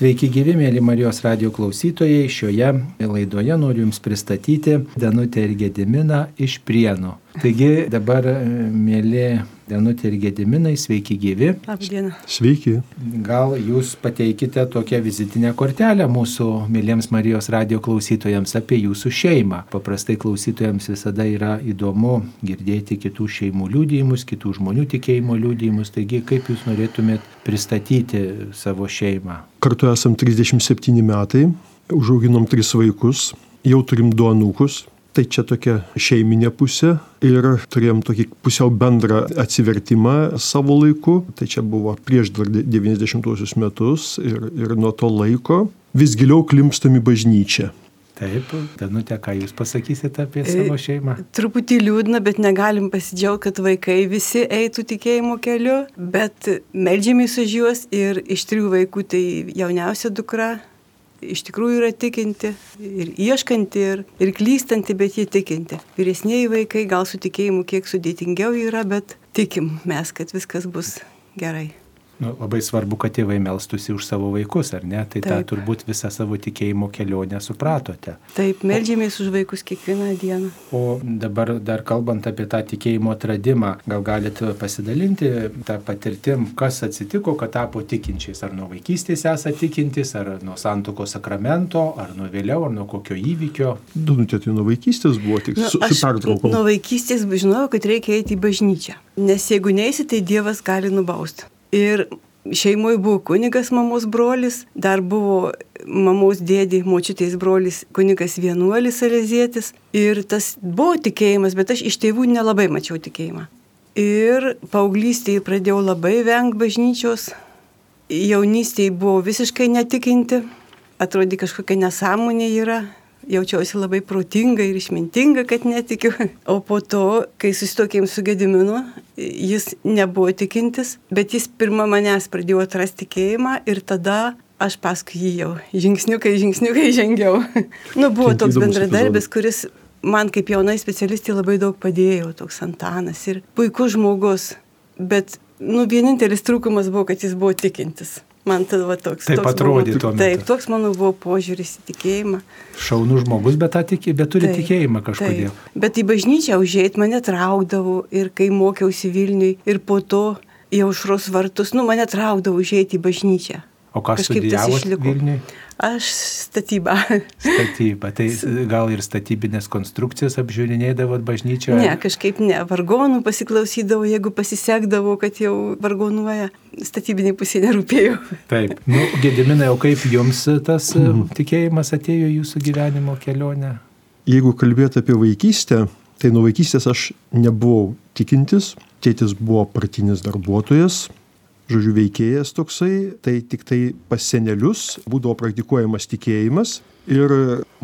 Sveiki gyvi, mėly Marijos radio klausytojai. Šioje laidoje noriu Jums pristatyti Danutę ir Gediminą iš Prienų. Taigi dabar, mėly Danutė ir Gediminai, sveiki gyvi. Labdiena. Sveiki. Gal Jūs pateikite tokią vizitinę kortelę mūsų mėlyms Marijos radio klausytojams apie Jūsų šeimą. Paprastai klausytojams visada yra įdomu girdėti kitų šeimų liūdėjimus, kitų žmonių tikėjimo liūdėjimus. Taigi, kaip Jūs norėtumėt pristatyti savo šeimą? Kartu esam 37 metai, užauginom tris vaikus, jau turim du anūkus. Tai čia tokia šeiminė pusė ir turėjom tokį pusiau bendrą atsivertimą savo laiku. Tai čia buvo prieš dar 90-osius metus ir, ir nuo to laiko vis giliau klimpstam į bažnyčią. Taip, Danutė, ką Jūs pasakysite apie savo šeimą? Truputį liūdna, bet negalim pasidžiaugti, kad vaikai visi eitų tikėjimo keliu, bet melžiamės už juos ir iš trijų vaikų tai jauniausia dukra iš tikrųjų yra tikinti ir ieškanti ir, ir klystanti, bet jie tikinti. Vyresnėji vaikai gal su tikėjimu kiek sudėtingiau yra, bet tikim mes, kad viskas bus gerai. Nu, labai svarbu, kad tėvai melstusi už savo vaikus, ar ne? Tai Taip. tą turbūt visą savo tikėjimo kelionę supratote. Taip, melžiamės už vaikus kiekvieną dieną. O dabar dar kalbant apie tą tikėjimo atradimą, gal galite pasidalinti tą patirtim, kas atsitiko, kad tapo tikinčiais? Ar nuo vaikystės esate tikintis, ar nuo santoko sakramento, ar nuo vėliau, ar nuo kokio įvykio? Danutė, tai nuo vaikystės buvo tik nu, su, su pertraukom. Nuo vaikystės žinojau, kad reikia eiti į bažnyčią. Nes jeigu neįsi, tai Dievas gali nubausti. Ir šeimoje buvo kunigas mamos brolis, dar buvo mamos dėdė, močiutės brolis, kunigas vienuolis Alezėtis. Ir tas buvo tikėjimas, bet aš iš tėvų nelabai mačiau tikėjimą. Ir paauglystėje pradėjau labai vengti bažnyčios, jaunystėje buvo visiškai netikinti, atrodė kažkokia nesąmonė yra, jaučiausi labai protinga ir išmintinga, kad netikiu. O po to, kai susitokėm su Gediminu, jis nebuvo tikintis, bet jis pirmą manęs pradėjo atrasti tikėjimą ir tada aš paskui jį jau žingsniukai, žingsniukai žengiau. nu, buvo toks bendradarbis, kuris man kaip jaunai specialistai labai daug padėjo, toks Antanas ir puikus žmogus, bet, nu, vienintelis trūkumas buvo, kad jis buvo tikintis. Man tada va, toks. Taip toks atrodė tuo metu. Taip, toks mano buvo požiūris į tikėjimą. Šaunų žmogus, bet, tikė, bet turi taip, tikėjimą kažkodėl. Taip. Bet į bažnyčią užėjti mane traukdavo ir kai mokiausi Vilniui ir po to į aušros vartus, nu mane traukdavo užėjti į bažnyčią. O ką studijavote Vilniui? Aš statybą. Statybą. Tai gal ir statybinės konstrukcijas apžiūrinėdavot bažnyčioje? Ne, kažkaip ne. Vargonų pasiklausydavau, jeigu pasisekdavau, kad jau vargonuoja. Statybiniai pusė nerūpėjo. Taip. Nu, Gediminai, o kaip jums tas mm. tikėjimas atėjo į jūsų gyvenimo kelionę? Jeigu kalbėt apie vaikystę, tai nuo vaikystės aš nebuvau tikintis. Tėtis buvo partinis darbuotojas, žodžiu, veikėjas toksai, tai tik tai pas senelius būdavo praktikuojamas tikėjimas ir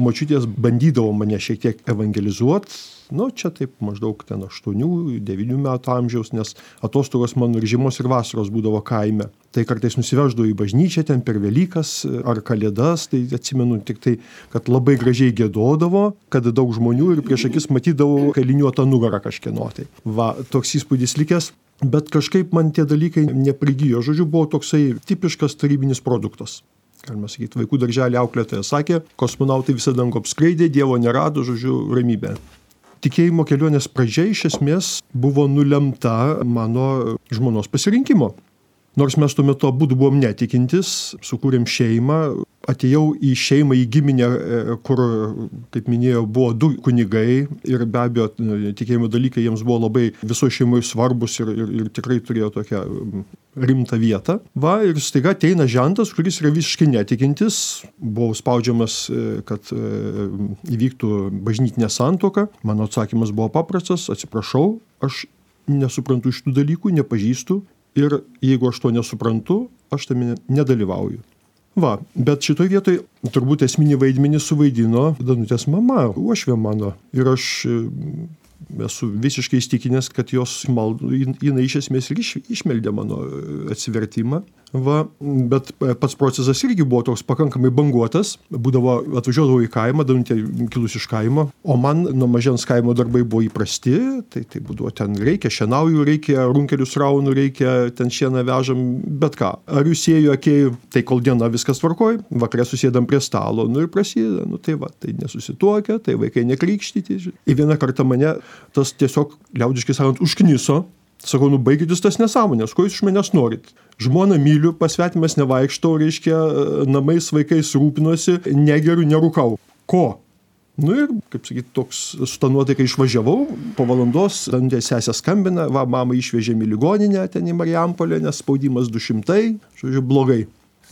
močiutės bandydavo mane šiek tiek evangelizuoti. Nu, čia taip maždaug ten 8-9 metų amžiaus, nes atostogos mano ir žiemos ir vasaros būdavo kaime. Tai kartais nusiveždavo į bažnyčią ten per Velykas ar Kalėdas, tai atsimenu tik tai, kad labai gražiai gėdodavo, kad daug žmonių ir prieš akis matydavau kaliniuotą nugarą kažkieno. Tai va, toks įspūdis likęs. Bet kažkaip man tie dalykai neprigijo. Žodžiu, buvo toksai tipiškas tarybinis produktas. Galima sakyti, vaikų darželį auklėtoja sakė, kosmonautai visą dangų apskraidė, Dievo nerado, žodžiu, ramybė. Tikėjimo kelionės pradžia iš esmės buvo nulemta mano žmonos pasirinkimo. Nors mes tuo metu abu buvom netikintis, sukūrėm šeimą, atėjau į šeimą, į giminę, e, kur, kaip minėjau, buvo du kunigai ir be abejo tikėjimo dalykai jiems buvo labai viso šeimoje svarbus ir, ir, ir tikrai turėjo tokią rimtą vietą. Va ir staiga ateina žentas, kuris yra visiškai netikintis, buvau spaudžiamas, e, kad e, įvyktų bažnytinė santoka. Mano atsakymas buvo paprastas, atsiprašau, aš nesuprantu šitų dalykų, nepažįstu ir jeigu aš to nesuprantu, aš tame nedalyvauju. Va, bet šitoje vietoje turbūt esminį vaidmenį suvaidino Danutės mama, uošvė mano. Ir aš e, esu visiškai įstikinęs, kad jos maldų, jinai iš esmės ir iš, išmeldė mano e, atsivertimą. Va, bet pats procesas irgi buvo toks pakankamai banguotas, būdavo atvažiuodavau į kaimą, danutė kilus iš kaimo, o man nuo mažens kaimo darbai buvo įprasti, tai tai būdavo ten reikia šienaujų, reikia runkelius raunų, reikia ten šieną vežam, bet ką. Ar jūs ėjo akėjų, tai kol diena viskas tvarkoj, vakarė susėdam prie stalo, nu ir prasideda, nu tai va, tai nesusituokia, tai vaikai nekrikštyti. Ir vieną kartą mane tas tiesiog, liaudiškai sakant, užkniso, Sakau, nu baigit jūs tas nesąmonės, ko jūs iš manęs norit? Žmoną myliu, pasvetimas nevaikštau, reiškia, namais vaikais rūpinuosi, negeriu, nerūkau. Ko? Nu ir, kaip sakyti, toks su ta nuotaika išvažiavau, po valandos Dantė sesė skambina, va, mama išvežėm į ligoninę ten į Marijampolę, nes spaudimas 200, žodžiu, blogai.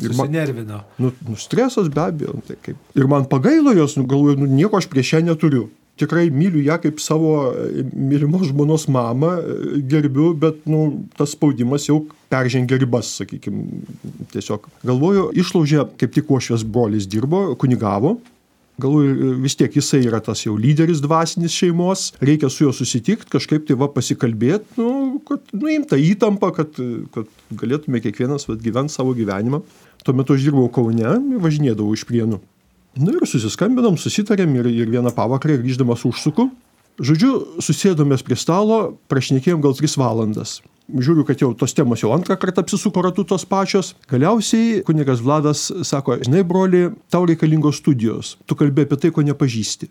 Ir man nervino. Nu, nu, stresas be abejo. Tai kaip. Ir man pagailo jos, nu, galvoju, nu, nieko aš prieš ją neturiu tikrai myliu ją kaip savo e, mylimos žmonos mamą, e, gerbiu, bet nu, tas spaudimas jau peržengia ribas, sakykime. Tiesiog galvoju, išlaužė, kaip tik uošvės brolis dirbo, kunigavo. Galvoju, e, vis tiek jisai yra tas jau lyderis dvasinis šeimos, reikia su juo susitikti, kažkaip tai va pasikalbėti, nu, kad nuimta įtampa, kad, kad galėtume kiekvienas gyventi savo gyvenimą. Tuo metu aš dirbau Kaune, važinėdavau iš prienų. Na nu ir susiskambinom, susitarėm ir, ir vieną pavakarę grįždamas užsuku. Žodžiu, susėdomės prie stalo, prašnekėjom gal 3 valandas. Žiūriu, kad jau tos temos jau antrą kartą apsisuko ratu tos pačios. Galiausiai kunigas Vladas sako, žinai, broli, tau reikalingos studijos, tu kalbė apie tai, ko nepažįsti.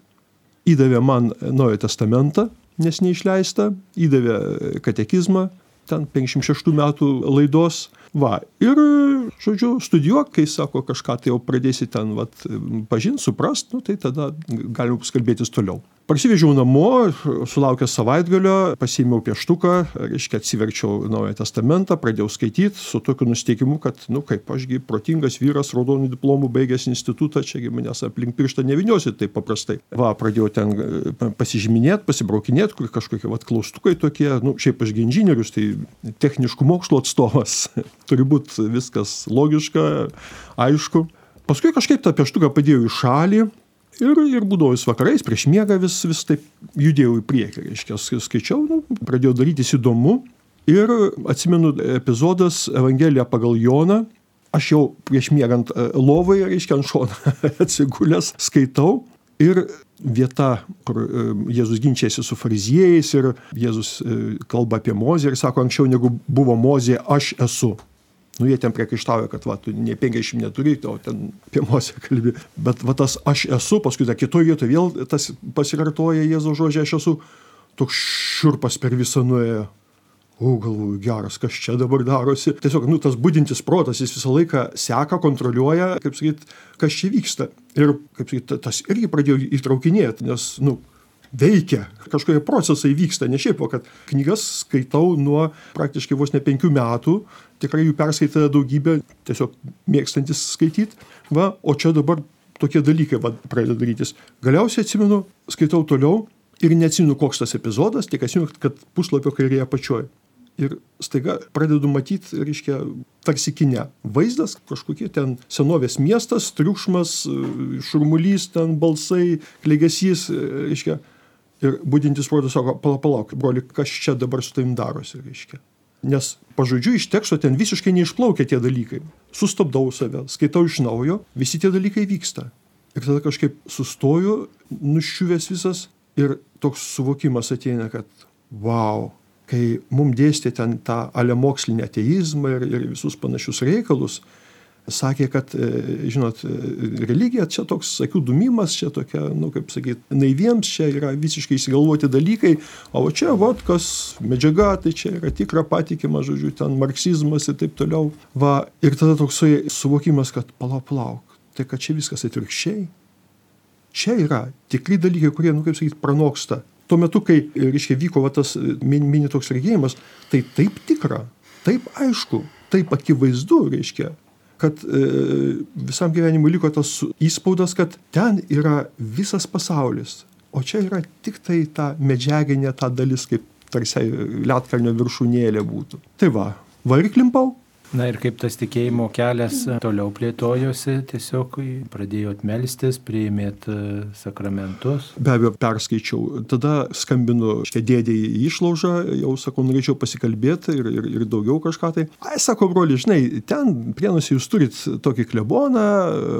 Įdavė man Naują Testamentą, nes neišleista, įdavė katekizmą, ten 56 metų laidos. Va, ir, žodžiu, studijuok, kai sako, kažką tai jau pradėsi ten, vat, pažinti, suprast, nu, tai tada galima kalbėtis toliau. Parsivežiau namo, sulaukęs savaitgalio, pasiėmiau pieštuką, reiškia atsiverčiau Naują Testamentą, pradėjau skaityti su tokiu nusteikimu, kad, nu kaip ašgi protingas vyras, raudonų diplomų baigęs institutą, čiagi manęs aplink pirštą neviniosi taip paprastai. Va, pradėjau ten e, pasižyminėti, pasibraukinėti, kur kažkokie vat, klaustukai tokie, nu šiaip aš inžinierius, tai techniškų mokslo atstovas, turi būti viskas logiška, aišku. Paskui kažkaip tą pieštuką padėjau į šalį, Ir, ir būdavo vis vakarais, prieš miegą vis, vis taip judėjau į priekį, reiškia, skaičiau, nu, pradėjo darytis įdomu. Ir atsimenu epizodas Evangelija pagal Joną, aš jau prieš miegant e, lovai, reiškia, ant šono atsigulęs, skaitau. Ir vieta, kur e, Jėzus ginčiasi su fariziejais ir Jėzus e, kalba apie Mozę ir sako, anksčiau negu buvo Mozė, aš esu. Nu, jie ten priekaištauja, kad va, tu ne 50 neturi, o ten apie Mosę kalbi. Bet va tas aš esu, paskui ta kitoje vietoje vėl tas pasikartoja Jėzaus žodžiai, aš esu toks šurpas per visą nuėjo. O, galvoju, geras, kas čia dabar darosi. Tiesiog, nu, tas būdintis protas, jis visą laiką seka, kontroliuoja, kaip sakyt, kas čia vyksta. Ir, kaip sakyt, tas irgi pradėjo įtraukinėti, nes, nu, veikia, kažkokie procesai vyksta, ne šiaip, o kad knygas skaitau nuo praktiškai vos ne penkių metų, tikrai jų perskaitė daugybė, tiesiog mėgstantis skaityti, va, o čia dabar tokie dalykai va, pradeda darytis. Galiausiai atsimenu, skaitau toliau ir neatsimenu, koks tas epizodas, tik atsimenu, kad puslapio kairėje apačioje. Ir staiga pradedu matyti, reiškia, tarsi kine. Vaizdas, kažkokie ten senovės miestas, triukšmas, šurmulys, ten balsai, klegesys, reiškia, Ir būdintis protas sako, palauk, palauk, broli, kas čia dabar su tavim darosi, reiškia. Nes pažodžiu iš teksto ten visiškai neišplaukia tie dalykai. Sustabdau save, skaitau iš naujo, visi tie dalykai vyksta. Ir tada kažkaip sustoju, nuščiuvęs visas ir toks suvokimas ateina, kad wow, kai mums dėstė ten tą alemokslinį ateizmą ir, ir visus panašius reikalus, sakė, kad, e, žinot, e, religija čia toks akių dumimas, čia tokia, nu, kaip sakyti, naiviems, čia yra visiškai įsigalvoti dalykai, o čia, vot, kas medžiaga, tai čia yra tikra patikima, žodžiu, ten marksizmas ir taip toliau. Va, ir tada toksai suvokimas, kad palauk, palauk, tai kad čia viskas atvirkščiai. Čia yra tikri dalykai, kurie, nu, kaip sakyti, pranoksta. Tuo metu, kai, reiškia, vyko va, tas mini, mini toks regėjimas, tai taip tikra, taip aišku, taip akivaizdu, reiškia, kad e, visam gyvenimui liko tas įspaudas, kad ten yra visas pasaulis, o čia yra tik tai ta medžiaginė ta dalis, kaip tarsi lietkalnio viršūnėlė būtų. Tai va, va ir klimpau. Na ir kaip tas tikėjimo kelias toliau plėtojosi, tiesiog pradėjot melstis, priėmėt e, sakramentus. Be abejo, perskaičiau. Tada skambinu, škia dėdė į išlaužą, jau sakau, norėčiau pasikalbėti ir, ir, ir daugiau kažką tai. Ai, sako, broli, žinai, ten prienusi jūs turit tokį kleboną,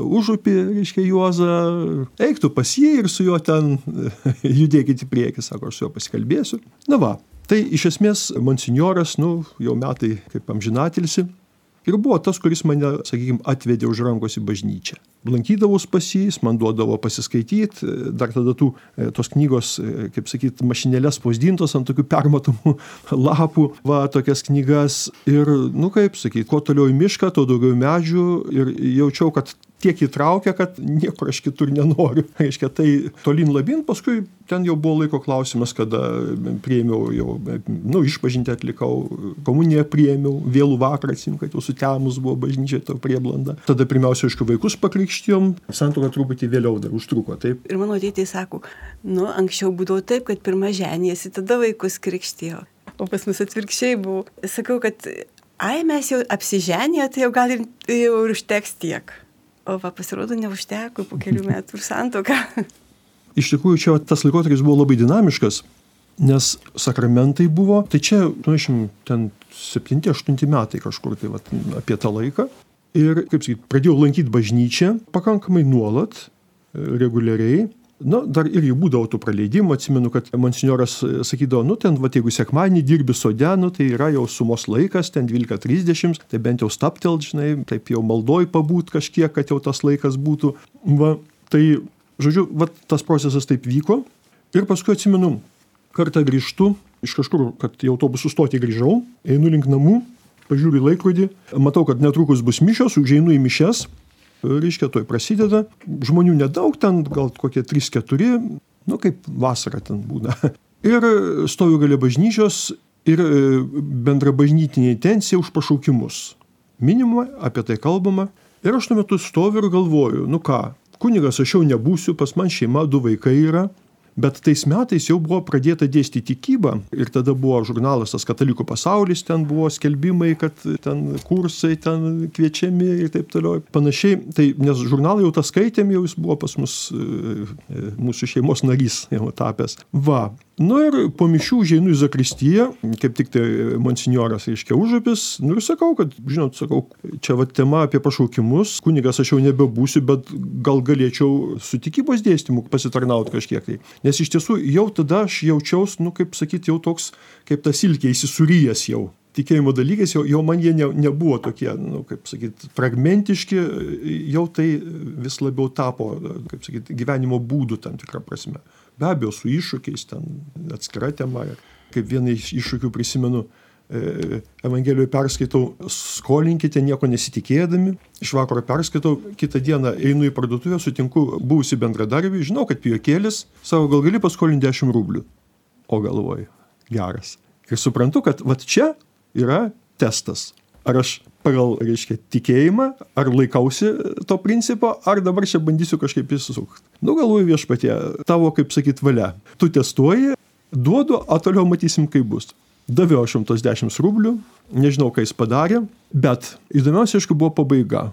užupį, reiškia Juozą, eiktų pas jį ir su juo ten judėkit į priekį, sako, aš su juo pasikalbėsiu. Na va, Tai iš esmės monsinjoras, nu, jau metai kaip amžinatilsi, ir buvo tas, kuris mane, sakykime, atvedė už rankos į bažnyčią. Lankydavus pas jį, jis man duodavo pasiskaityti, dar tada tų, e, tos knygos, e, kaip sakyti, mašinėlės spausdintos ant tokių permatomų lapų, va, tokias knygas. Ir, nu kaip sakyti, kuo toliau į mišką, tuo daugiau medžių ir jaučiau, kad tiek įtraukia, kad niekur aš kitur nenoriu. Reiškia, tai tolin labin, paskui ten jau buvo laiko klausimas, kada prieimiau jau, nu, išpažinti atlikau, komuniją prieimiau, vėlų vakarą atsim, kad jau sutemus buvo bažnyčia to prieblanda. Tada pirmiausia, aišku, vaikus pakrikštijom, santoka truputį vėliau dar užtruko, taip. Ir mano tėtė sako, nu, anksčiau būdavo taip, kad pirmą ženėsi, tada vaikus krikštijo. O pas mus atvirkščiai buvo. Sakau, kad ai mes jau apsiženė, tai jau gal ir, jau ir užteks tiek. O va, pasirodo, neužteko po kelių metų ir santoka. Iš tikrųjų, čia tas laikotarpis buvo labai dinamiškas, nes sakramentai buvo, tai čia, nu, 7-8 metai kažkur tai va, apie tą laiką. Ir, kaip sakyti, pradėjau lankyti bažnyčią pakankamai nuolat, reguliariai. Na, dar irgi būdavo tų praleidimų, atsimenu, kad monsinjoras sakydavo, nu, ten, va, jeigu sekmanį dirbi sode, nu, tai yra jau sumos laikas, ten 12.30, tai bent jau staptel, žinai, taip jau maldoj pabūt kažkiek, kad jau tas laikas būtų. Va, tai, žodžiu, va, tas procesas taip vyko. Ir paskui atsimenu, kartą grįžtu iš kažkur, kad į autobusų stotį grįžau, einu link namų, pažiūriu laikrodį, matau, kad netrukus bus mišios, užeinu į mišes, reiškia, toj prasideda, žmonių nedaug, ten gal kokie 3-4, nu kaip vasara ten būna. Ir stoviu galia bažnyčios ir e, bendra bažnytinė intencija už pašaukimus. Minima, apie tai kalbama. Ir aš tuo metu stoviu ir galvoju, nu ką, kunigas aš jau nebūsiu, pas man šeima, du vaikai yra, Bet tais metais jau buvo pradėta dėstyti tikybą ir tada buvo žurnalas tas katalikų pasaulis, ten buvo skelbimai, kad ten kursai ten kviečiami ir taip toliau. Panašiai, tai nes žurnalą jau tą skaitėm, jau jis buvo pas mus, e, e, mūsų šeimos narys jau tapęs. Va, Nu ir po mišių užeinu į Zakristiją, kaip tik tai monsinjoras, reiškia, užupis. Nu ir sakau, kad, žinot, sakau, čia va tema apie pašaukimus, kunigas aš jau nebebūsiu, bet gal galėčiau su tikybos dėstymu pasitarnauti kažkiek tai. Nes iš tiesų jau tada aš jaučiaus, nu kaip sakyti, jau toks, kaip tas ilkiai įsisuryjas jau tikėjimo dalykais, jau, jau man jie ne, nebuvo tokie, nu, kaip sakyti, fragmentiški, jau tai vis labiau tapo, kaip sakyti, gyvenimo būdų tam tikrą prasme. Be abejo, su iššūkiais, ten atskira tema. Kaip vieną iš iššūkių prisimenu, e, Evangelijoje perskaitau, skolinkite nieko nesitikėdami, iš vakaro perskaitau, kitą dieną einu į parduotuvę, sutinku buvusi bendradarbį, žinau, kad pijokėlis, savo gal gali paskolinti 10 rublių. O galvoju, geras. Ir suprantu, kad va čia yra testas. Ar aš pagal, reiškia, tikėjimą, ar laikausi to principo, ar dabar čia bandysiu kažkaip įsisukti. Nu, galvoju viešpatie, tavo, kaip sakyt, valia. Tu testuoji, duodu, o toliau matysim, kaip bus. Daviau 110 rublių, nežinau, ką jis padarė, bet įdomiausia, aišku, buvo pabaiga.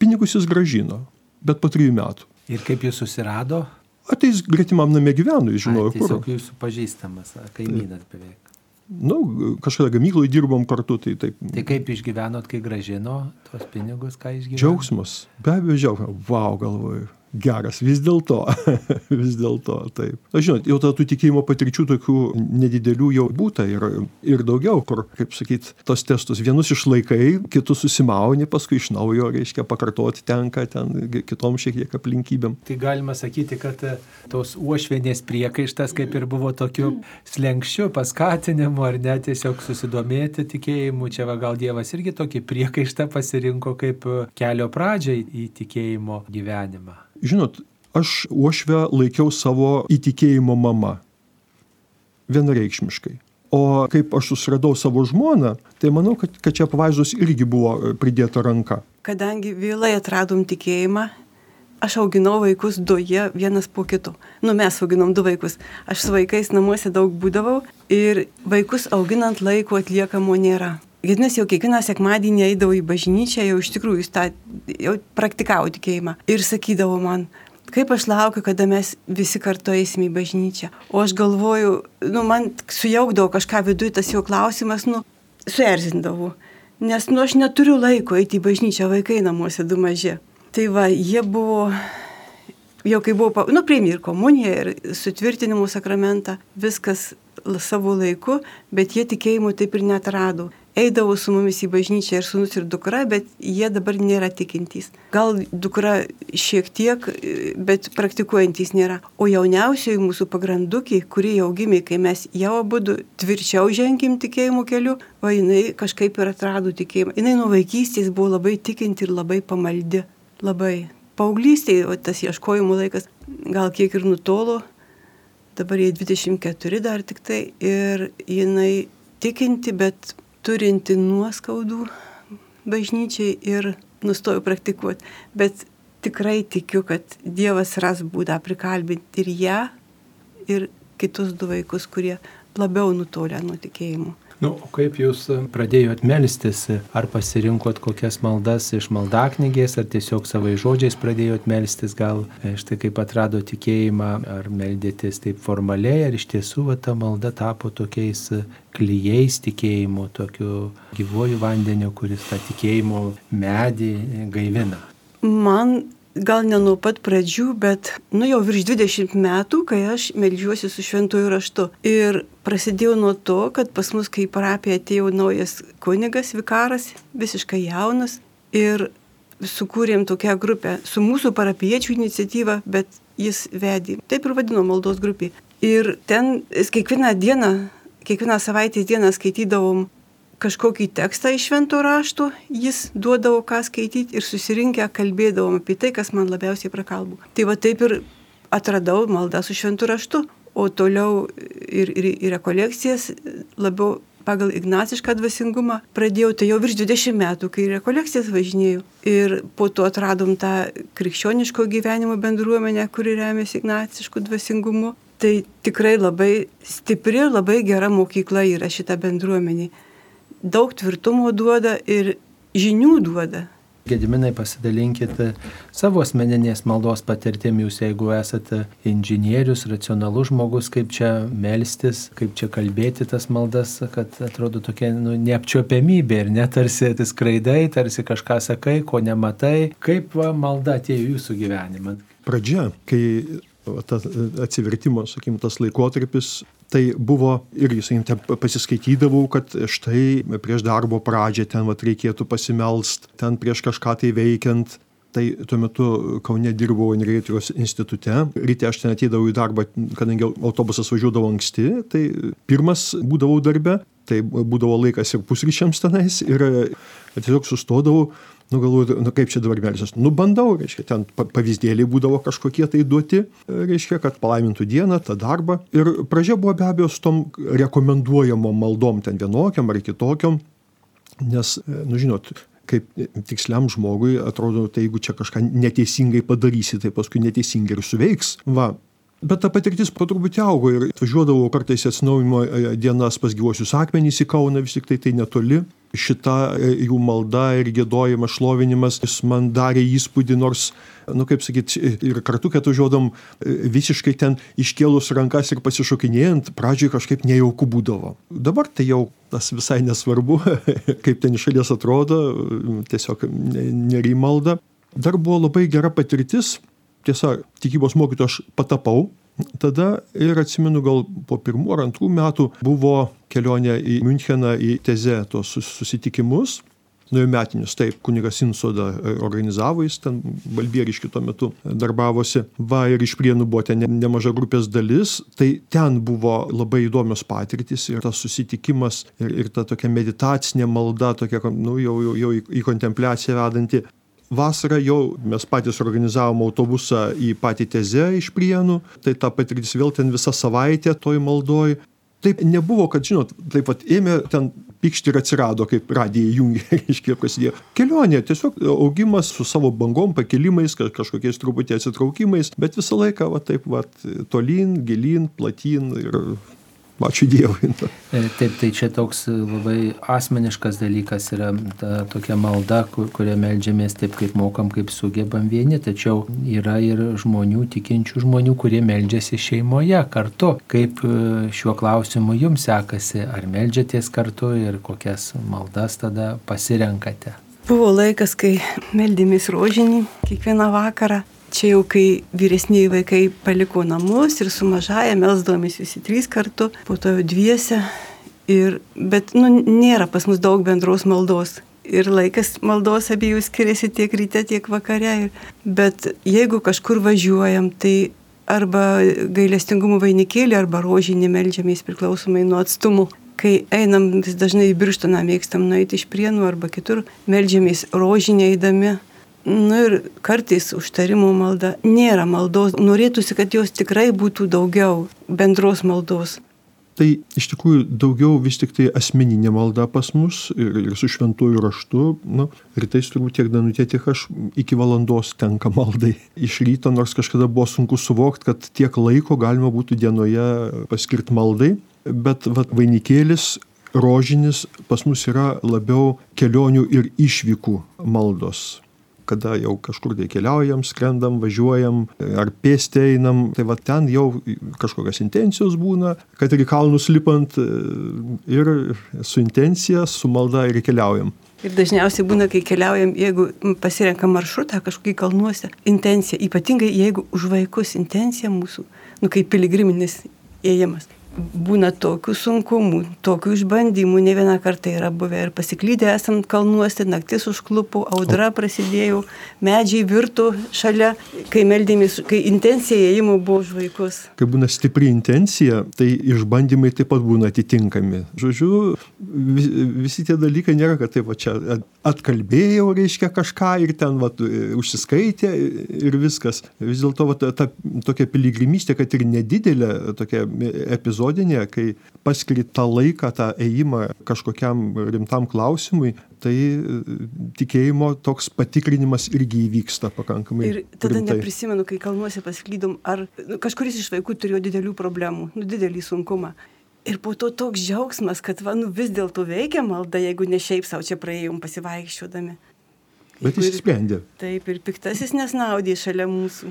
Pinigus jis gražino, bet po trijų metų. Ir kaip jis susirado? Ateis gretimam namie gyvenu, Ai, kur. Jūsų pažįstamas, kaimynas beveik nu, kažkada gamykloje dirbom kartu, tai taip. Tai kaip išgyvenot, kai gražino tos pinigus, ką išgyvenot? Džiaugsmas, be abejo džiaugsmas, wow galvoju geras, vis dėlto, vis dėlto taip. Aš žinot, jau tų tikėjimo patirčių tokių nedidelių jau būta ir, ir daugiau, kur, kaip sakyt, tos testus vienus išlaikai, kitus susimauni, paskui iš naujo, reiškia, pakartoti tenka ten kitom šiek tiek aplinkybėm. Tai galima sakyti, kad e, tos uošvienės priekaištas kaip ir buvo tokiu slengščiu, paskatinimu, ar net tiesiog susidomėti tikėjimu. Čia va gal Dievas irgi tokį priekaištą pasirinko kaip e, kelio pradžiai į tikėjimo gyvenimą. Žinot, aš uošvę laikiau savo įtikėjimo mama. Vienareikšmiškai. O kaip aš susiradau savo žmoną, tai manau, kad, kad čia pavaizdos irgi buvo e, pridėta ranka. Kadangi vėlai atradom tikėjimą, aš auginau vaikus du, jie vienas po kito. Nu, mes auginom du vaikus. Aš su vaikais namuose daug būdavau ir vaikus auginant laiko atliekamo nėra. Gedinas jau kiekvieną sekmadienį eidavo į bažnyčią, jau iš tikrųjų jis tą jau praktikavo tikėjimą. Ir sakydavo man, kaip aš laukiu, kada mes visi kartu eisim į bažnyčią. O aš galvoju, nu, man sujaukdavo kažką viduje, tas jo klausimas, nu, suerzindavo. Nes, nu, aš neturiu laiko eiti į bažnyčią, vaikai namuose du maži. Tai va, jie buvo jau kai buvo, nu, priimi ir komuniją, ir sutvirtinimo sakramentą, viskas savo laiku, bet jie tikėjimų taip ir netrado. Eidavo su mumis į bažnyčią ir sunus ir dukra, bet jie dabar nėra tikintys. Gal dukra šiek tiek, bet praktikuojantys nėra. O jauniausioji mūsų pagrandukiai, kuri jau gimė, kai mes jau abu tvirčiau žengim tikėjimo keliu, o jinai kažkaip ir atrado tikėjimą. Jinai nuo vaikystės buvo labai tikinti ir labai pamaldi. Labai paauglystėje, tas ieškojimo laikas gal kiek ir nutolo, dabar jie 24 dar tik tai ir jinai tikinti, bet turinti nuoskaudų bažnyčiai ir nustoju praktikuoti. Bet tikrai tikiu, kad Dievas ras būdą prikalbinti ir ją, ir kitus du vaikus, kurie labiau nutolę nuo tikėjimo. Nu, o kaip jūs pradėjot melstis? Ar pasirinkot kokias maldas iš maldaknygės, ar tiesiog savai žodžiais pradėjot melstis, gal e, štai kaip atrado tikėjimą, ar meldėtės taip formaliai, ar iš tiesų va, ta malda tapo tokiais klyjais tikėjimo, tokiu gyvuoju vandeniu, kuris tą tikėjimo medį gaivina? Man gal ne nuo pat pradžių, bet nu jau virš 20 metų, kai aš melžiuosi su šventųjų raštu. Ir prasidėjo nuo to, kad pas mus, kai parapija atėjo naujas kunigas, vikaras, visiškai jaunas. Ir sukūrėm tokią grupę su mūsų parapiečių iniciatyva, bet jis vedė. Taip ir vadino maldos grupė. Ir ten kiekvieną dieną, kiekvieną savaitės dieną skaitydavom kažkokį tekstą iš švento rašto, jis duodavo ką skaityti ir susirinkę kalbėdavom apie tai, kas man labiausiai prakalbu. Tai va taip ir atradau maldą su šventu raštu, o toliau ir, ir, ir rekolekcijas labiau pagal ignacišką dvasingumą pradėjau, tai jau virš 20 metų, kai rekolekcijas važinėjau. Ir po to atradom tą krikščioniško gyvenimo bendruomenę, kuri remiasi ignacišku dvasingumu. Tai tikrai labai stipri, labai gera mokykla yra šita bendruomenė daug tvirtumo duoda ir žinių duoda. Gediminai pasidalinkite savo asmeninės maldos patirtim, jūs jeigu esate inžinierius, racionalus žmogus, kaip čia melstis, kaip čia kalbėti tas maldas, kad atrodo tokia nu, neapčiopiamybė ir netarsi tai skraidai, tarsi kažką sakai, ko nematai. Kaip va, malda atėjo jūsų gyvenimą? Pradžia, kai tas atsivertimo, sakykim, tas laikotarpis tai buvo irgi, sakykim, ten pasiskaitydavau, kad štai prieš darbo pradžią ten vat, reikėtų pasimelst, ten prieš kažką tai veikiant. Tai tuo metu Kaune dirbau energetikos institute. Ryte aš ten ateidavau į darbą, kadangi autobusas važiuodavo anksti, tai pirmas būdavau darbe, tai būdavo laikas ir pusryčiams tenais ir tiesiog sustodavau Nu galvoju, nu kaip čia dabar melsiuos. Nu bandau, reiškia, ten pavyzdėliai būdavo kažkokie tai duoti, reiškia, kad palaimintų dieną, tą darbą. Ir pradžia buvo be abejo su tom rekomenduojamom maldom, ten vienokiam ar kitokiam. Nes, nu žinot, kaip tiksliam žmogui atrodo, tai jeigu čia kažką neteisingai padarysi, tai paskui neteisingai ir suveiks. Va, Bet ta patirtis po truputį augo ir važiuodavau kartais atsinaujimo e, dienas pas gyvosius akmenys į Kauną, vis tik tai tai netoli šita e, jų malda ir gėdojimas, šlovinimas, jis man darė įspūdį, nors, nu kaip sakyti, ir kartu, kad užuodom e, visiškai ten iškėlus rankas ir pasišokinėjant, pradžioj kažkaip nejauku būdavo. Dabar tai jau tas visai nesvarbu, kaip ten iš šalies atrodo, tiesiog nerimalda. Dar buvo labai gera patirtis, tiesa, tikybos mokytoju aš patapau, Tada ir atsimenu, gal po pirmų ar antrų metų buvo kelionė į Müncheną į tezę tos susitikimus. Nuėjo metinius, taip, kunigas Insoda e, organizavo, jis ten balbieriški tuo metu darbavosi. Va ir iš prienų buvo ten nemaža grupės dalis, tai ten buvo labai įdomios patirtis ir tas susitikimas ir, ir ta tokia meditacinė malda, tokia, nu, jau, jau, jau į, į kontempliaciją vedanti Vasarą jau mes patys organizavom autobusą į patį tezę iš prienų, tai ta patirtis vėl ten visą savaitę toj maldoj. Taip nebuvo, kad, žinot, taip pat ėmė ten pikšti ir atsirado, kaip radijai jungia, reiškia, prasidėjo. Kelionė, tiesiog augimas su savo bangom, pakilimais, kažkokiais truputį atsitraukimais, bet visą laiką, va taip, va, tolyn, gilyn, platyn ir Ačiū Dievui. E, taip, tai čia toks labai asmeniškas dalykas yra ta tokia malda, kur, kuria melžiamės taip, kaip mokam, kaip sugebam vieni, tačiau yra ir žmonių, tikinčių žmonių, kurie melžiasi šeimoje kartu. Kaip e, šiuo klausimu jums sekasi, ar melžiatės kartu ir kokias maldas tada pasirenkate? Buvo laikas, kai meldėmės rožinį kiekvieną vakarą čia jau kai vyresniai vaikai paliko namus ir su mažaja melsdomės visi trys kartu, po to jau dviese. Ir, bet nu, nėra pas mus daug bendros maldos. Ir laikas maldos abiejų skiriasi tiek ryte, tiek vakare. Bet jeigu kažkur važiuojam, tai arba gailestingumo vainikėlį, arba rožinį melžiamės priklausomai nuo atstumų. Kai einam vis dažnai į birštoną, mėgstam nueiti iš prienų arba kitur, melžiamės rožinį eidami Nu ir kartais užtarimo malda nėra maldos. Norėtųsi, kad jos tikrai būtų daugiau bendros maldos. Tai iš tikrųjų daugiau vis tik tai asmeninė malda pas mus ir, ir su šventuoju raštu. Nu, rytais turbūt tiek Danutė, tiek aš iki valandos tenka maldai. Iš ryto, nors kažkada buvo sunku suvokti, kad tiek laiko galima būtų dienoje paskirti maldai. Bet vat, vainikėlis rožinis pas mus yra labiau kelionių ir išvykų maldos kada jau kažkur tai keliaujam, skrendam, važiuojam ar pėstė einam, tai va ten jau kažkokios intencijos būna, kad ir kalnus lipant e, ir su intencija, su malda ir keliaujam. Ir dažniausiai būna, kai keliaujam, jeigu pasirenkam maršrutą kažkokį kalnuose, intencija, ypatingai jeigu už vaikus intencija mūsų, nu kaip piligriminis ėjimas būna tokių sunkumų, tokių išbandymų, ne vieną kartą yra buvę ir pasiklydę esant kalnuose, naktis užklupo, audra prasidėjo, medžiai virtų šalia, kai meldėmės, kai intencija įėjimo buvo už vaikus. Kai būna stipri intencija, tai išbandymai taip pat būna atitinkami. Žodžiu, visi tie dalykai nėra, kad taip va čia atkalbėjau, reiškia kažką ir ten va, užsiskaitė ir viskas. Vis dėlto ta, ta tokia piligrimystė, kad ir nedidelė tokia epizodė, epizodinė, kai paskiri tą laiką, tą ėjimą kažkokiam rimtam klausimui, tai e, tikėjimo toks patikrinimas irgi įvyksta pakankamai. Ir tada rimtai. neprisimenu, kai kalnuose pasklydom, ar nu, kažkuris iš vaikų turėjo didelių problemų, nu, didelį sunkumą. Ir po to toks džiaugsmas, kad va, nu, vis dėlto veikia malda, jeigu ne šiaip savo čia praėjom pasivaikščiodami. Bet jis sprendė. Taip, ir piktasis nesnaudė šalia mūsų.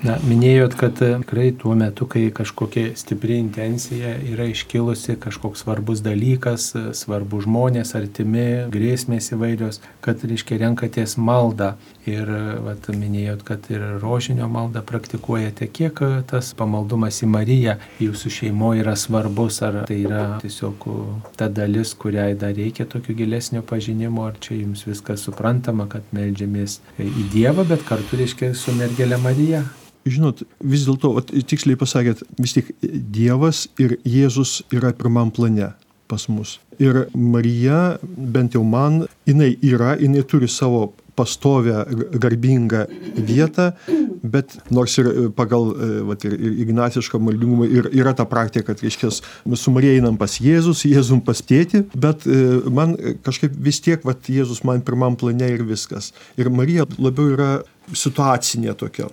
Na, minėjot, kad e, tikrai tuo metu, kai kažkokia stipri intencija yra iškilusi, kažkoks svarbus dalykas, e, svarbu žmonės, artimi, grėsmės įvairios, kad, reiškia, renkatės maldą. Ir, e, vat, minėjot, kad ir rožinio maldą praktikuojate. Kiek tas pamaldumas į Mariją jūsų šeimoje yra svarbus, ar tai yra tiesiog ta dalis, kuriai dar reikia tokio gilesnio pažinimo, ar čia jums viskas suprantama, kad melžiamės į Dievą, bet kartu, reiškia, su mergelė Marija žinot, vis dėlto, tiksliai pasakėt, vis tik Dievas ir Jėzus yra pirmam plane pas mus. Ir Marija, bent jau man, jinai yra, jinai turi savo pastovę garbingą vietą, bet nors ir pagal vat, ir, ir ignacišką maldingumą ir, yra ta praktika, kad, reiškia, su Marija einam pas Jėzus, Jėzum pas tėti, bet man kažkaip vis tiek, vat, Jėzus man pirmam plane ir viskas. Ir Marija labiau yra situacinė tokia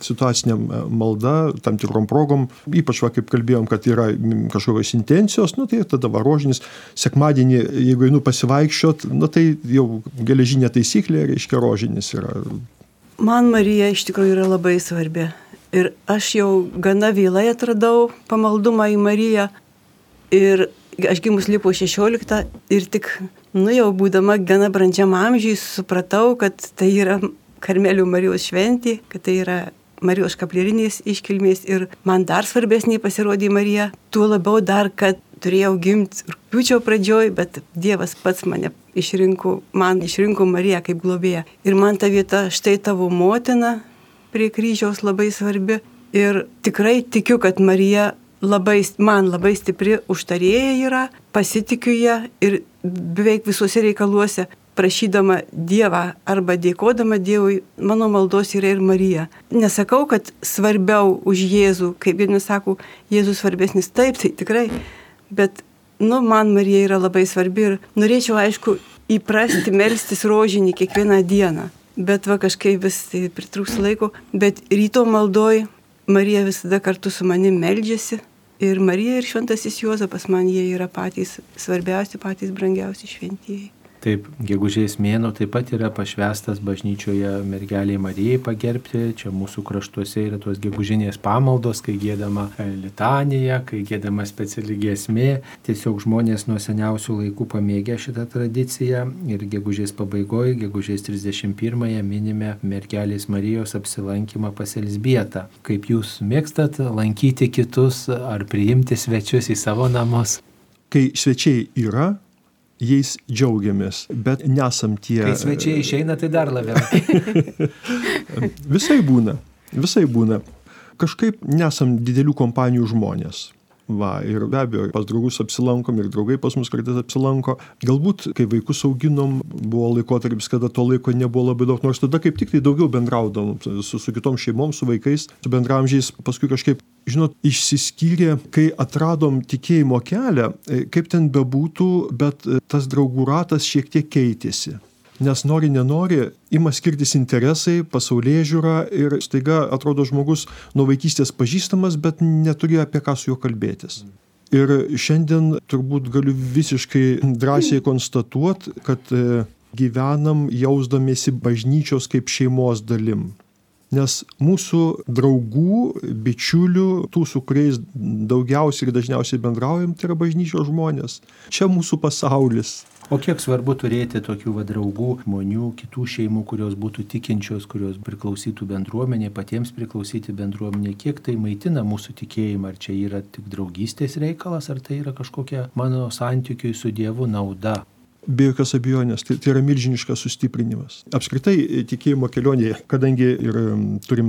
situacinė malda tam tikrom progom, ypač va, kaip kalbėjom, kad yra kažkokios intencijos, nu, tai tada varožinis, sekmadienį, jeigu einu pasivaikščiot, nu, tai jau geležinė taisyklė, reiškia, rožinis yra. Man Marija iš tikrųjų yra labai svarbi. Ir aš jau gana vėlai atradau pamaldumą į Mariją. Ir aš gimus lipo 16 ir tik, nu jau būdama gana brandžiam amžiui, supratau, kad tai yra Karmelių Marijos šventė, kad tai yra Marijos kaplerinės iškilmės ir man dar svarbesnė pasirodė Marija, tuo labiau dar, kad turėjau gimti rūpiučio pradžioj, bet Dievas pats mane išrinko, man išrinko Mariją kaip globėją. Ir man ta vieta, štai tavo motina prie kryžiaus labai svarbi. Ir tikrai tikiu, kad Marija labai, man labai stipri užtarėja yra, pasitikiu ją ir beveik visuose reikaluose prašydama Dievą arba dėkodama Dievui, mano maldos yra ir Marija. Nesakau, kad svarbiau už Jėzų, kaip vieni sako, Jėzus svarbesnis, taip, tai tikrai, Bet, nu, man Marija yra labai svarbi ir norėčiau, aišku, įprasti melstis rožinį kiekvieną dieną. Bet va kažkaip vis tai pritrūks laiko. Bet ryto maldoj Marija visada kartu su manim meldžiasi. Ir Marija ir Šventasis Juozapas man jie yra patys svarbiausi, patys brangiausi šventieji. Taip, gegužės mėno taip pat yra pašvestas bažnyčioje mergeliai Marijai pagerbti. Čia mūsų kraštuose yra tos gegužinės pamaldos, kai gėdama litanija, kai gėdama speciali giesmė. Tiesiog žmonės nuo seniausių laikų pamėgė šitą tradiciją ir gegužės pabaigoje, gegužės 31-ąją minime mergelės Marijos apsilankymą pas Elsbietą. Kaip jūs mėgstat lankyti kitus ar priimti svečius į savo namus? Kai svečiai yra, jais džiaugiamės, bet nesam tie. Kai svečiai išeina, tai dar labiau. visai būna, visai būna. Kažkaip nesam didelių kompanijų žmonės. Va, ir be abejo, pas draugus apsilankom ir draugai pas mus kartais apsilanko. Galbūt, kai vaikus auginom, buvo laikotarpis, kada to laiko nebuvo labai daug, nors tada kaip tik tai daugiau bendraudom su, su kitom šeimom, su vaikais, su bendramžiais, paskui kažkaip, žinot, išsiskyrė, kai atradom tikėjimo kelią, e, kaip ten bebūtų, bet e, tas draugų ratas šiek tiek keitėsi nes nori nenori ima skirtis interesai, pasaulyje žiūra ir staiga atrodo žmogus nuo vaikystės pažįstamas, bet neturi apie ką su juo kalbėtis. Ir šiandien turbūt galiu visiškai drąsiai konstatuoti, kad e, gyvenam jausdamėsi bažnyčios kaip šeimos dalim. Nes mūsų draugų, bičiulių, tų, su kuriais daugiausiai ir dažniausiai bendraujam, tai yra bažnyčios žmonės. Čia mūsų pasaulis. O kiek svarbu turėti tokių va, draugų, žmonių, kitų šeimų, kurios būtų tikinčios, kurios priklausytų bendruomenė, patiems priklausyti bendruomenė, kiek tai maitina mūsų tikėjimą, ar čia yra tik draugystės reikalas, ar tai yra kažkokia mano santykiui su Dievu nauda. Be jokios abejonės, tai, tai yra milžiniškas sustiprinimas. Apskritai e, tikėjimo kelionėje, kadangi ir turim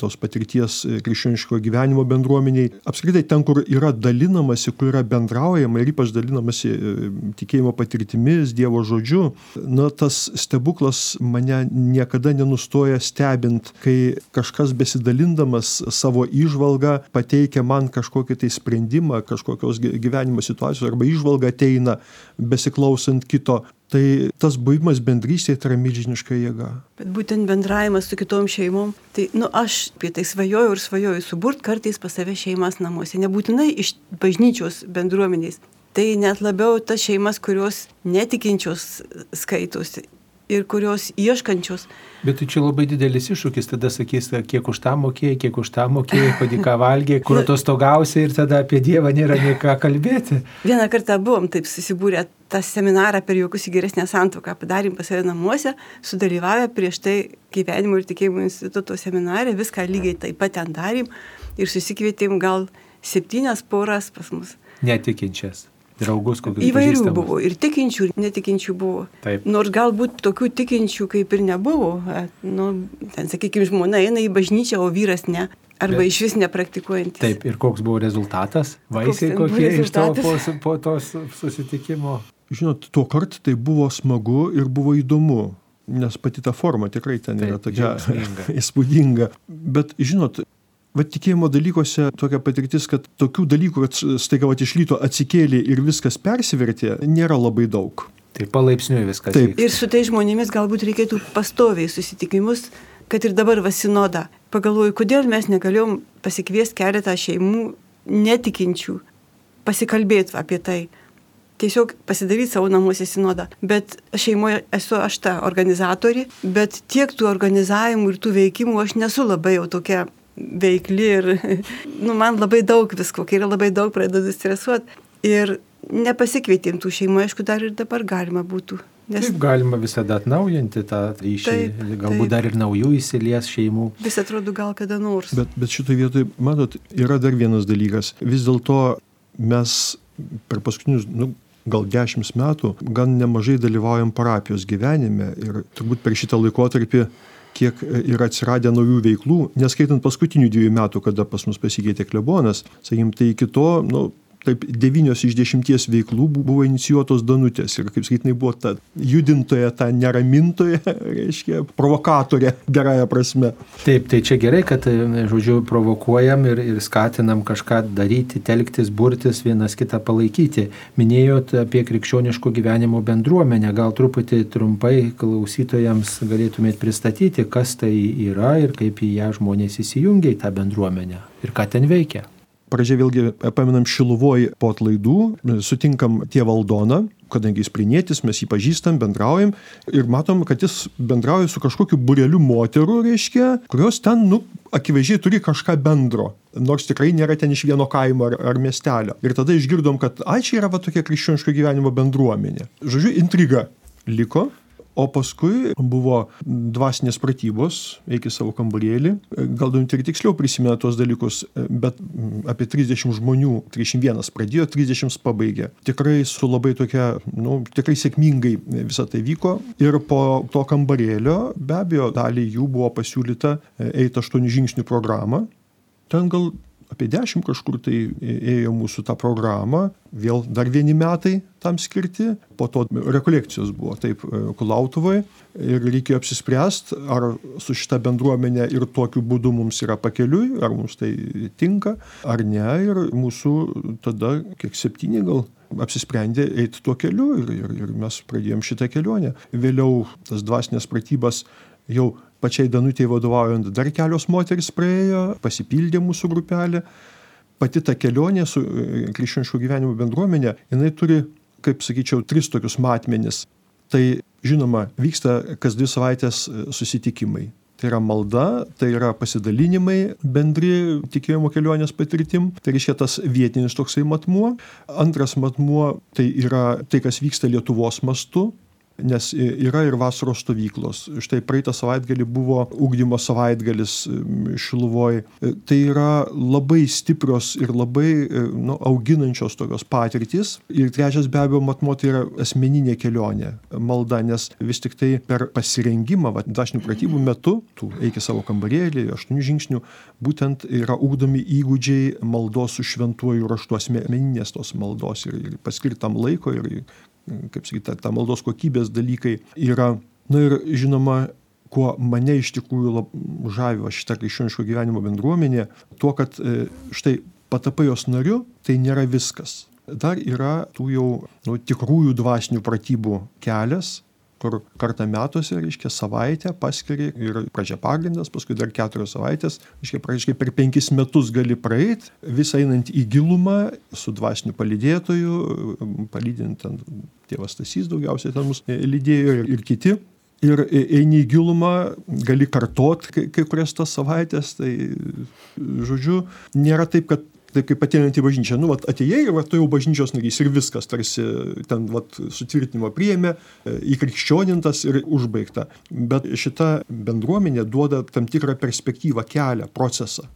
tos patirties e, krikščioniško gyvenimo bendruomeniai, apskritai ten, kur yra dalinamasi, kur yra bendraujama ir ypač dalinamasi e, tikėjimo patirtimis, Dievo žodžiu, na tas stebuklas mane niekada nenustoja stebint, kai kažkas besidalindamas savo išvalgą pateikia man kažkokį tai sprendimą, kažkokios gyvenimo situacijos arba išvalga ateina besiklausant ant kito. Tai tas buvimas bendrystėje tai yra milžiniška jėga. Bet būtent bendravimas su kitom šeimom, tai, nu, aš apie tai svajoju ir svajoju suburt kartais pas save šeimas namuose, nebūtinai iš bažnyčios bendruomenės. Tai net labiau tas šeimas, kurios netikinčios skaitosi ir kurios ieškančios. Bet tai čia labai didelis iššūkis, tada sakys, kiek už tą mokėjai, kiek už tą mokėjai, ką valgiai, kur atostogausi ir tada apie Dievą nėra nei ką kalbėti. Vieną kartą buvom taip susibūrę tą seminarą per jokius į geresnę santoką, padarėm pas save namuose, sudalyvavę prieš tai gyvenimo ir tikėjimo instituto seminarė, viską lygiai taip pat ten darėm ir susikvietėm gal septynias poras pas mus. Netikinčias draugus, kokius Įvairių buvo, ir tikinčių, ir netikinčių buvo. Taip. Nors galbūt tokių tikinčių kaip ir nebuvo. Nu, ten, sakykime, žmona eina į bažnyčią, o vyras ne. Arba Bet, iš vis nepraktikuojantis. Taip, ir koks buvo rezultatas? Vaisiai kokie iš to po, po to susitikimo? Žinot, tuo kartu tai buvo smagu ir buvo įdomu. Nes pati ta forma tikrai ten Taip, yra tokia įspūdinga. Bet, žinot, Va tikėjimo dalykuose tokia patirtis, kad tokių dalykų, kad staiga va iš ryto atsikėlė ir viskas persivertė, nėra labai daug. Tai palaipsniui viskas. Taip. Vyksta. Ir su tai žmonėmis galbūt reikėtų pastoviai susitikimus, kad ir dabar vasinoda. Pagalvoju, kodėl mes negalėjom pasikviesti keletą šeimų netikinčių, pasikalbėti apie tai. Tiesiog pasidaryti savo namuose sinodą. Bet šeimoje esu aš ta organizatorė, bet tiek tų organizavimų ir tų veikimų aš nesu labai jau tokia veikli ir nu, man labai daug visko, kai yra labai daug, pradedu stresuoti. Ir nepasikvietėm tų šeimų, aišku, dar ir dabar galima būtų. Nes... Taip galima visada atnaujinti tą ryšį, taip, galbūt taip. dar ir naujų įsilies šeimų. Vis atrodo gal kada nors. Bet, bet šitoje vietoje, matot, yra dar vienas dalykas. Vis dėlto mes per paskutinius, nu, gal dešimt metų gan nemažai dalyvaujam parapijos gyvenime ir turbūt per šitą laikotarpį kiek e, yra atsiradę naujų veiklų, neskaitant paskutinių dviejų metų, kada pas mus pasikeitė klebonas, sakykim, tai iki to, nu, taip devynios iš dešimties veiklų buvo inicijuotos Danutės ir, kaip sakyti, jinai buvo ta judintoja, ta neramintoja, reiškia, provokatorė, gerąją prasme. Taip, tai čia gerai, kad, žodžiu, provokuojam ir, ir skatinam kažką daryti, telktis, burtis, vienas kitą palaikyti. Minėjot apie krikščioniško gyvenimo bendruomenę, gal truputį trumpai klausytojams galėtumėt pristatyti, kas tai yra ir kaip į ją žmonės įsijungia į tą bendruomenę ir ką ten veikia pradžia vėlgi paminam Šiluvoj po atlaidų, sutinkam tėvą Aldoną, kadangi jis prinėtis, mes jį pažįstam, bendraujam ir matom, kad jis bendrauja su kažkokiu bureliu moterų, reiškia, kurios ten, nu, akivaizdžiai turi kažką bendro. Nors tikrai nėra ten iš vieno kaimo ar, ar miestelio. Ir tada išgirdom, kad, ai, čia yra va tokia krikščioniško gyvenimo bendruomenė. Žodžiu, intriga liko. O paskui buvo dvasinės pratybos, eik į savo kambarėlį. Gal Donit ir tiksliau prisimena tuos dalykus, bet apie 30 žmonių, 31 pradėjo, 30 pabaigė. Tikrai su labai tokia, nu, tikrai sėkmingai visą tai vyko. Ir po to kambarėlio be abejo daliai jų buvo pasiūlyta eiti 8 žingsnių programą. Ten gal apie dešimt kažkur tai ėjo mūsų tą programą, vėl dar vieni metai tam skirti, po to rekolekcijos buvo taip e, Kulautuvai ir reikėjo apsispręsti, ar su šita bendruomenė ir tokiu būdu mums yra pakeliui, ar mums tai tinka, ar ne, ir mūsų tada, kiek septyni gal, apsisprendė eiti tuo keliu ir, ir, ir mes pradėjom šitą kelionę. Vėliau tas dvasinės pratybas jau pačiai Danutėje vadovaujant dar kelios moteris praėjo, pasipildė mūsų grupelė. Pati ta kelionė su e, krikščioniško gyvenimo bendruomenė, jinai turi, kaip sakyčiau, tris tokius matmenis. Tai žinoma, vyksta kas dvi savaitės e, susitikimai. Tai yra malda, tai yra pasidalinimai bendri tikėjimo kelionės patirtim, tai reiškia tas vietinis toksai matmuo. Antras matmuo tai yra tai, kas vyksta Lietuvos mastu, nes yra ir vasaros stovyklos. Štai praeitą savaitgalį buvo ugdymo savaitgalis Šiluvoj. Tai yra labai stiprios ir labai nu, auginančios tokios patirtys. Ir trečias be abejo matmo tai yra asmeninė kelionė, malda, nes vis tik tai per pasirengimą, dažnių pratybų metu, tu eiki savo kambarėlį, aštuonių žingsnių, būtent yra ugdomi įgūdžiai maldos su šventuoju raštu, asmeninės tos maldos ir, ir paskirtam laiko ir kaip sakyti, ta, ta maldos kokybės dalykai yra. Na ir žinoma, kuo mane iš tikrųjų žavio šitą krikščioniško gyvenimo bendruomenė, tuo, kad e, štai patapai jos nariu, tai nėra viskas. Dar yra tų jau nu, tikrųjų dvasinių pratybų kelias, kur kartą metuose, reiškia, savaitę paskiri ir pradžia pagrindas, paskui dar keturios savaitės, reiškia, praktiškai per penkis metus gali praeiti, vis einant į gilumą su dvasiniu palydėtoju, palydint ten tėvas Tasys daugiausiai ten mus lydėjo ir, ir kiti ir eini į gilumą, gali kartot kai, kai kurias tas savaitės, tai žodžiu, nėra taip, kad taip kaip ateinant į bažnyčią, nu, vat, atėjai ir vat, tu jau bažnyčios narys ir viskas, tarsi ten vat, sutvirtinimo priėmė, e, įkrikščionintas ir užbaigta. Bet šita bendruomenė duoda tam tikrą perspektyvą, kelią, procesą.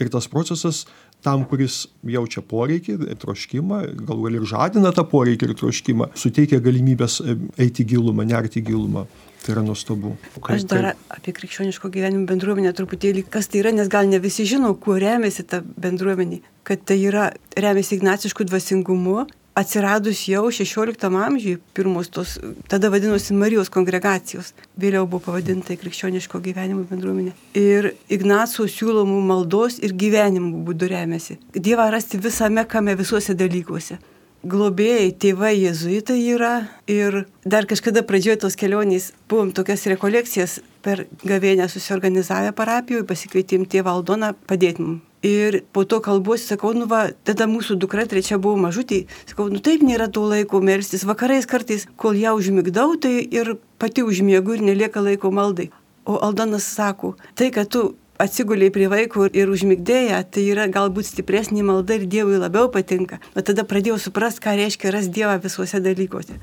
Ir tas procesas tam, kuris jaučia poreikį, troškimą, gal ir žadina tą poreikį ir troškimą, suteikia galimybės e, eiti gilumą, nerti gilumą. Tai yra nuostabu. Aš dar apie krikščioniško gyvenimo bendruomenę truputėlį, kas tai yra, nes gal ne visi žino, kuo remiasi ta bendruomenė. Kad tai yra remiasi ignaciškų dvasingumu, atsiradus jau XVI amžiui, pirmos tos, tada vadinosi Marijos kongregacijos, vėliau buvo pavadinta krikščioniško gyvenimo bendruomenė. Ir Ignaco siūlomų maldos ir gyvenimo būdų remiasi. Dievą rasti visame kame, visuose dalykuose globėjai, tėvai jezuitai yra ir dar kažkada pradžioje tos kelionės buvom tokias rekolekcijas per gavėnę susiorganizavę parapijoje, pasikvietėm tėvą Aldoną padėti mums. Ir po to kalbuosi, sakau, nu va, tada mūsų dukra trečia buvo mažutė, sakau, nu taip nėra to laiko melstis, vakarais kartais, kol ją užmigdau, tai ir pati užmiegu ir nelieka laiko maldai. O Aldonas sako, tai, kad tu atsiguliai prie vaiko ir užmigdėja, tai yra galbūt stipresnė malda ir Dievui labiau patinka. Bet tada pradėjau suprasti, ką reiškia ras Dievą visuose dalykuose.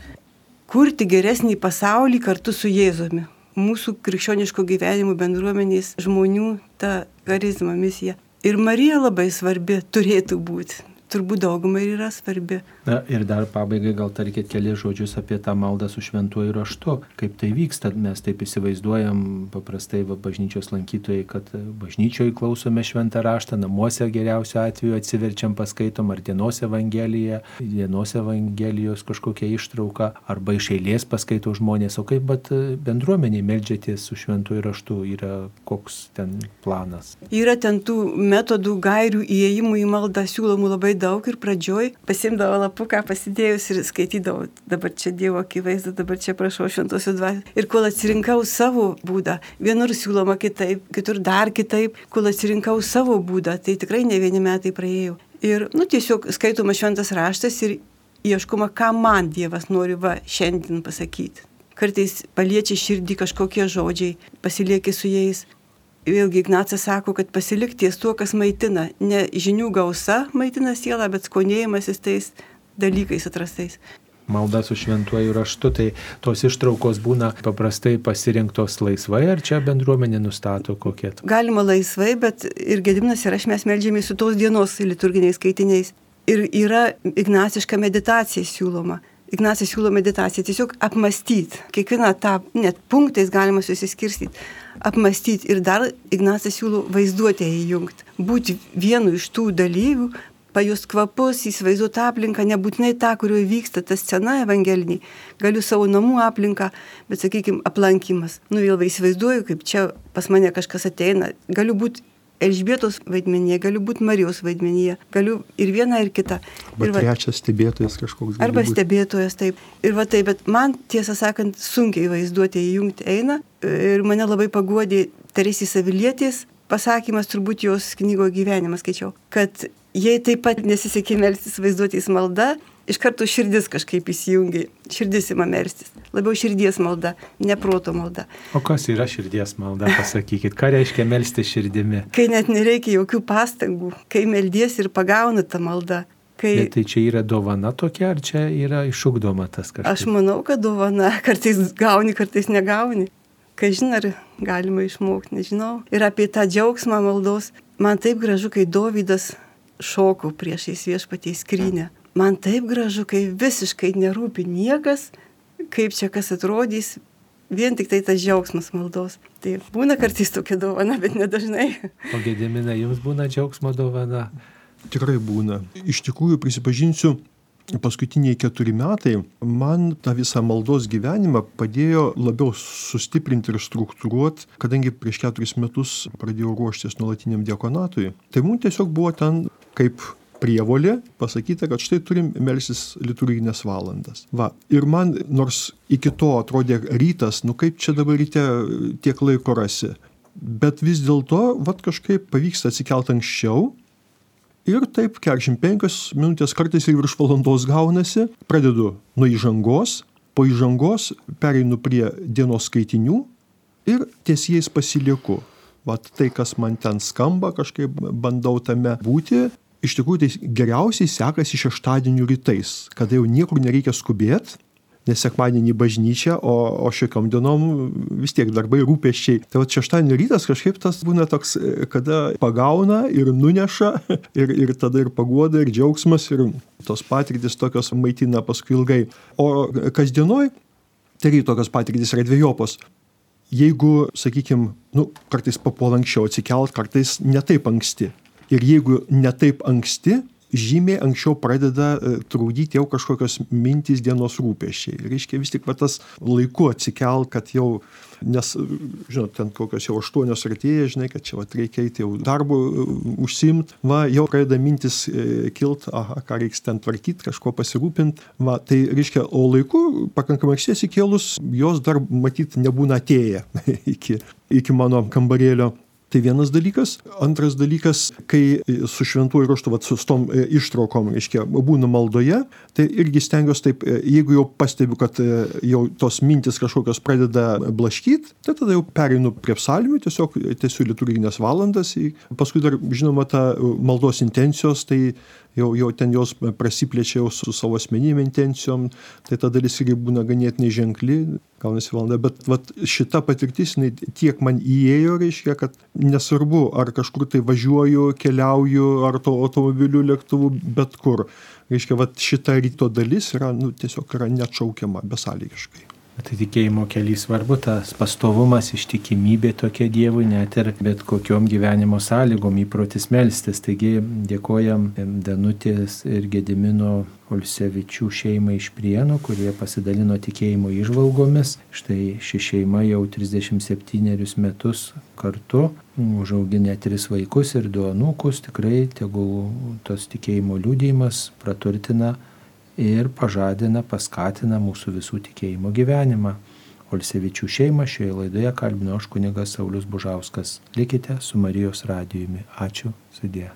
Kurti geresnį pasaulį kartu su Jėzumi. Mūsų krikščioniško gyvenimo bendruomenės žmonių ta charizma misija. Ir Marija labai svarbi turėtų būti. turbūt daugumai yra svarbi. Na ir dar pabaigai gal tarkit keli žodžius apie tą maldą su šventuoju raštu. Kaip tai vyksta, mes taip įsivaizduojam paprastai va, bažnyčios lankytojai, kad bažnyčioje klausome šventą raštą, namuose geriausiu atveju atsiverčiam paskaitom ar dienos evangeliją, dienos evangelijos kažkokią ištrauką, arba iš eilės paskaito žmonės, o kaip bet bendruomeniai melžiatės su šventuoju raštu, yra koks ten planas. Yra ten tų metodų, gairių įėjimų į maldą siūlomų labai daug ir pradžioj pasimdavo lapuką pasidėjus ir skaitydavau, dabar čia Dievo akivaizdu, dabar čia prašau šventosios dvasios. Ir kol atsirinkau savo būdą, vienur siūloma kitaip, kitur dar kitaip, kol atsirinkau savo būdą, tai tikrai ne vieni metai praėjau. Ir, nu, tiesiog skaitoma šventas raštas ir ieškoma, ką man Dievas nori va šiandien pasakyti. Kartais paliečia širdį kažkokie žodžiai, pasilieki su jais, vėlgi Ignacas sako, kad pasilik ties tuo, kas maitina. Ne žinių gausa maitina sielą, bet skonėjimasis tais dalykais atrastais. Malda su šventuoju raštu, tai tos ištraukos būna paprastai pasirinktos laisvai, ar čia bendruomenė nustato kokie? Galima laisvai, bet ir Gediminas ir aš mes melžiamės su tos dienos liturginiais skaitiniais. Ir yra ignaciška meditacija siūloma. Ignacijas siūlo meditaciją, tiesiog apmastyti, kiekvieną tą, net punktais galima susiskirstyti, apmastyti ir dar Ignacijas siūlo vaizduotę įjungti, būti vienu iš tų dalyvių, pajust kvapus, įsivaizduoti aplinką, nebūtinai tą, kurioje vyksta ta scena evangeliniai, galiu savo namų aplinką, bet sakykime, aplankimas. Nu vėl įsivaizduoju, kaip čia pas mane kažkas ateina, galiu būti Elžbietos vaidmenyje, galiu būti Marijos vaidmenyje, galiu ir vieną, ir kitą. Arba ir va, trečias stebėtojas kažkoks. Arba stebėtojas, taip. Ir va taip, bet man tiesą sakant, sunkiai vaizduotė įjungti eina. Ir mane labai paguodė Teresį Savilietės pasakymas, turbūt jos knygo gyvenimas skaičiau, kad jei taip pat nesisekė melstis vaizduotės malda, iš karto širdis kažkaip įsijungia, širdis ima melstis. Labiau širdies malda, ne proto malda. O kas yra širdies malda, pasakykit, ką reiškia melsti širdimi? Kai net nereikia jokių pastangų, kai meldies ir pagauna tą maldą. Kai... Bet tai čia yra dovana tokia, ar čia yra išugdoma tas kažkas? Aš manau, kad dovana, kartais gauni, kartais negauni. Kai žinai, ar galima išmokti, nežinau. Ir apie tą džiaugsmą maldos. Man taip gražu, kai Dovydas šoko priešais viešpatie skrynę. Man taip gražu, kai visiškai nerūpi niekas, kaip čia kas atrodys, vien tik tai tas džiaugsmas maldos. Tai būna kartais tokia dovana, bet nedažnai. O gedimina, jums būna džiaugsmo dovana? Tikrai būna. Iš tikrųjų, prisipažinsiu, paskutiniai keturi metai man tą visą maldos gyvenimą padėjo labiau sustiprinti ir struktūruoti, kadangi prieš keturis metus pradėjau ruoštis nuolatiniam diakonatui. Tai mums tiesiog buvo ten kaip prievolė pasakyta, kad štai turim melsis liturginės valandas. Va. Ir man nors iki to atrodė rytas, nu kaip čia dabar ryte tiek laiko rasi. Bet vis dėlto, vad kažkaip pavyksta atsikelt anksčiau. Ir taip 45 minutės kartais ir virš valandos gaunasi. Pradedu nuo įžangos, po įžangos pereinu prie dienos skaitinių ir ties jais pasilieku. Vat tai, kas man ten skamba, kažkaip bandau tame būti iš tikrųjų tai geriausiai sekasi šeštadienių rytais, kada jau niekur nereikia skubėti, nes sekmadienį bažnyčia, o, o šiokiam dienom vis tiek darbai rūpeščiai. Tai va šeštadienio rytas kažkaip tas būna toks, kada pagauna ir nuneša, ir, ir tada ir pagoda, ir džiaugsmas, ir tos patirtis tokios maitina paskui ilgai. O kasdienoj, tai ryto tokios patirtis yra dviejopos. Jeigu, sakykime, nu, kartais papuol anksčiau atsikelt, kartais netaip anksti. Ir jeigu ne taip anksti, žymiai anksčiau pradeda trūdyti jau kažkokios mintys dienos rūpeščiai. Reiškia vis tik va tas laiku atsikelt, kad jau, nes, žinot, ten kokios jau aštuonios artėja, žinai, kad čia va reikia eiti jau darbu užsimt, va jau pradeda mintis kilt, aha, ką reiks ten tvarkyti, kažko pasirūpinti. Va, tai reiškia, o laiku pakankamai anksti atsikėlus, jos dar matyt nebūna atėję iki, iki mano kambarėlio. Tai vienas dalykas. Antras dalykas, kai su šventuoju raštu, vat, su tom ištraukom, reiškia, būnu maldoje, tai irgi stengiuosi taip, jeigu jau pastebiu, kad jau tos mintis kažkokios pradeda blaškyti, tai tada jau pereinu prie psalmių, tiesiog tiesiog liturginės valandas. Paskui dar, žinoma, ta maldos intencijos, tai jau, jau ten jos prasiplečia jau su savo asmeninėm intencijom, tai ta dalis irgi būna ganėtinai ženkli, gaunasi valanda, bet vat, šita patirtis jinai tiek man įėjo, reiškia, kad nesvarbu, ar kažkur tai važiuoju, keliauju, ar to automobiliu, lėktuvu, bet kur. Reiškia, vat, šita ryto dalis yra, nu, tiesiog yra neatšaukiama besąlygiškai. Tai tikėjimo kelias svarbu, tas pastovumas, ištikimybė tokia Dievui, net ir bet kokiom gyvenimo sąlygom įprotis melstis. Taigi dėkojam Danutės ir Gedimino Olsevičių šeimai iš Prienų, kurie pasidalino tikėjimo išvalgomis. Štai ši šeima jau 37 metus kartu užauginę tris vaikus ir du anūkus. Tikrai tegul tos tikėjimo liūdėjimas praturtina ir pažadina, paskatina mūsų visų tikėjimo gyvenimą. Olsevičių šeimą šioje laidoje kalbino aš kunigas Saulis Bužauskas. Likite su Marijos radijumi. Ačiū, sudė.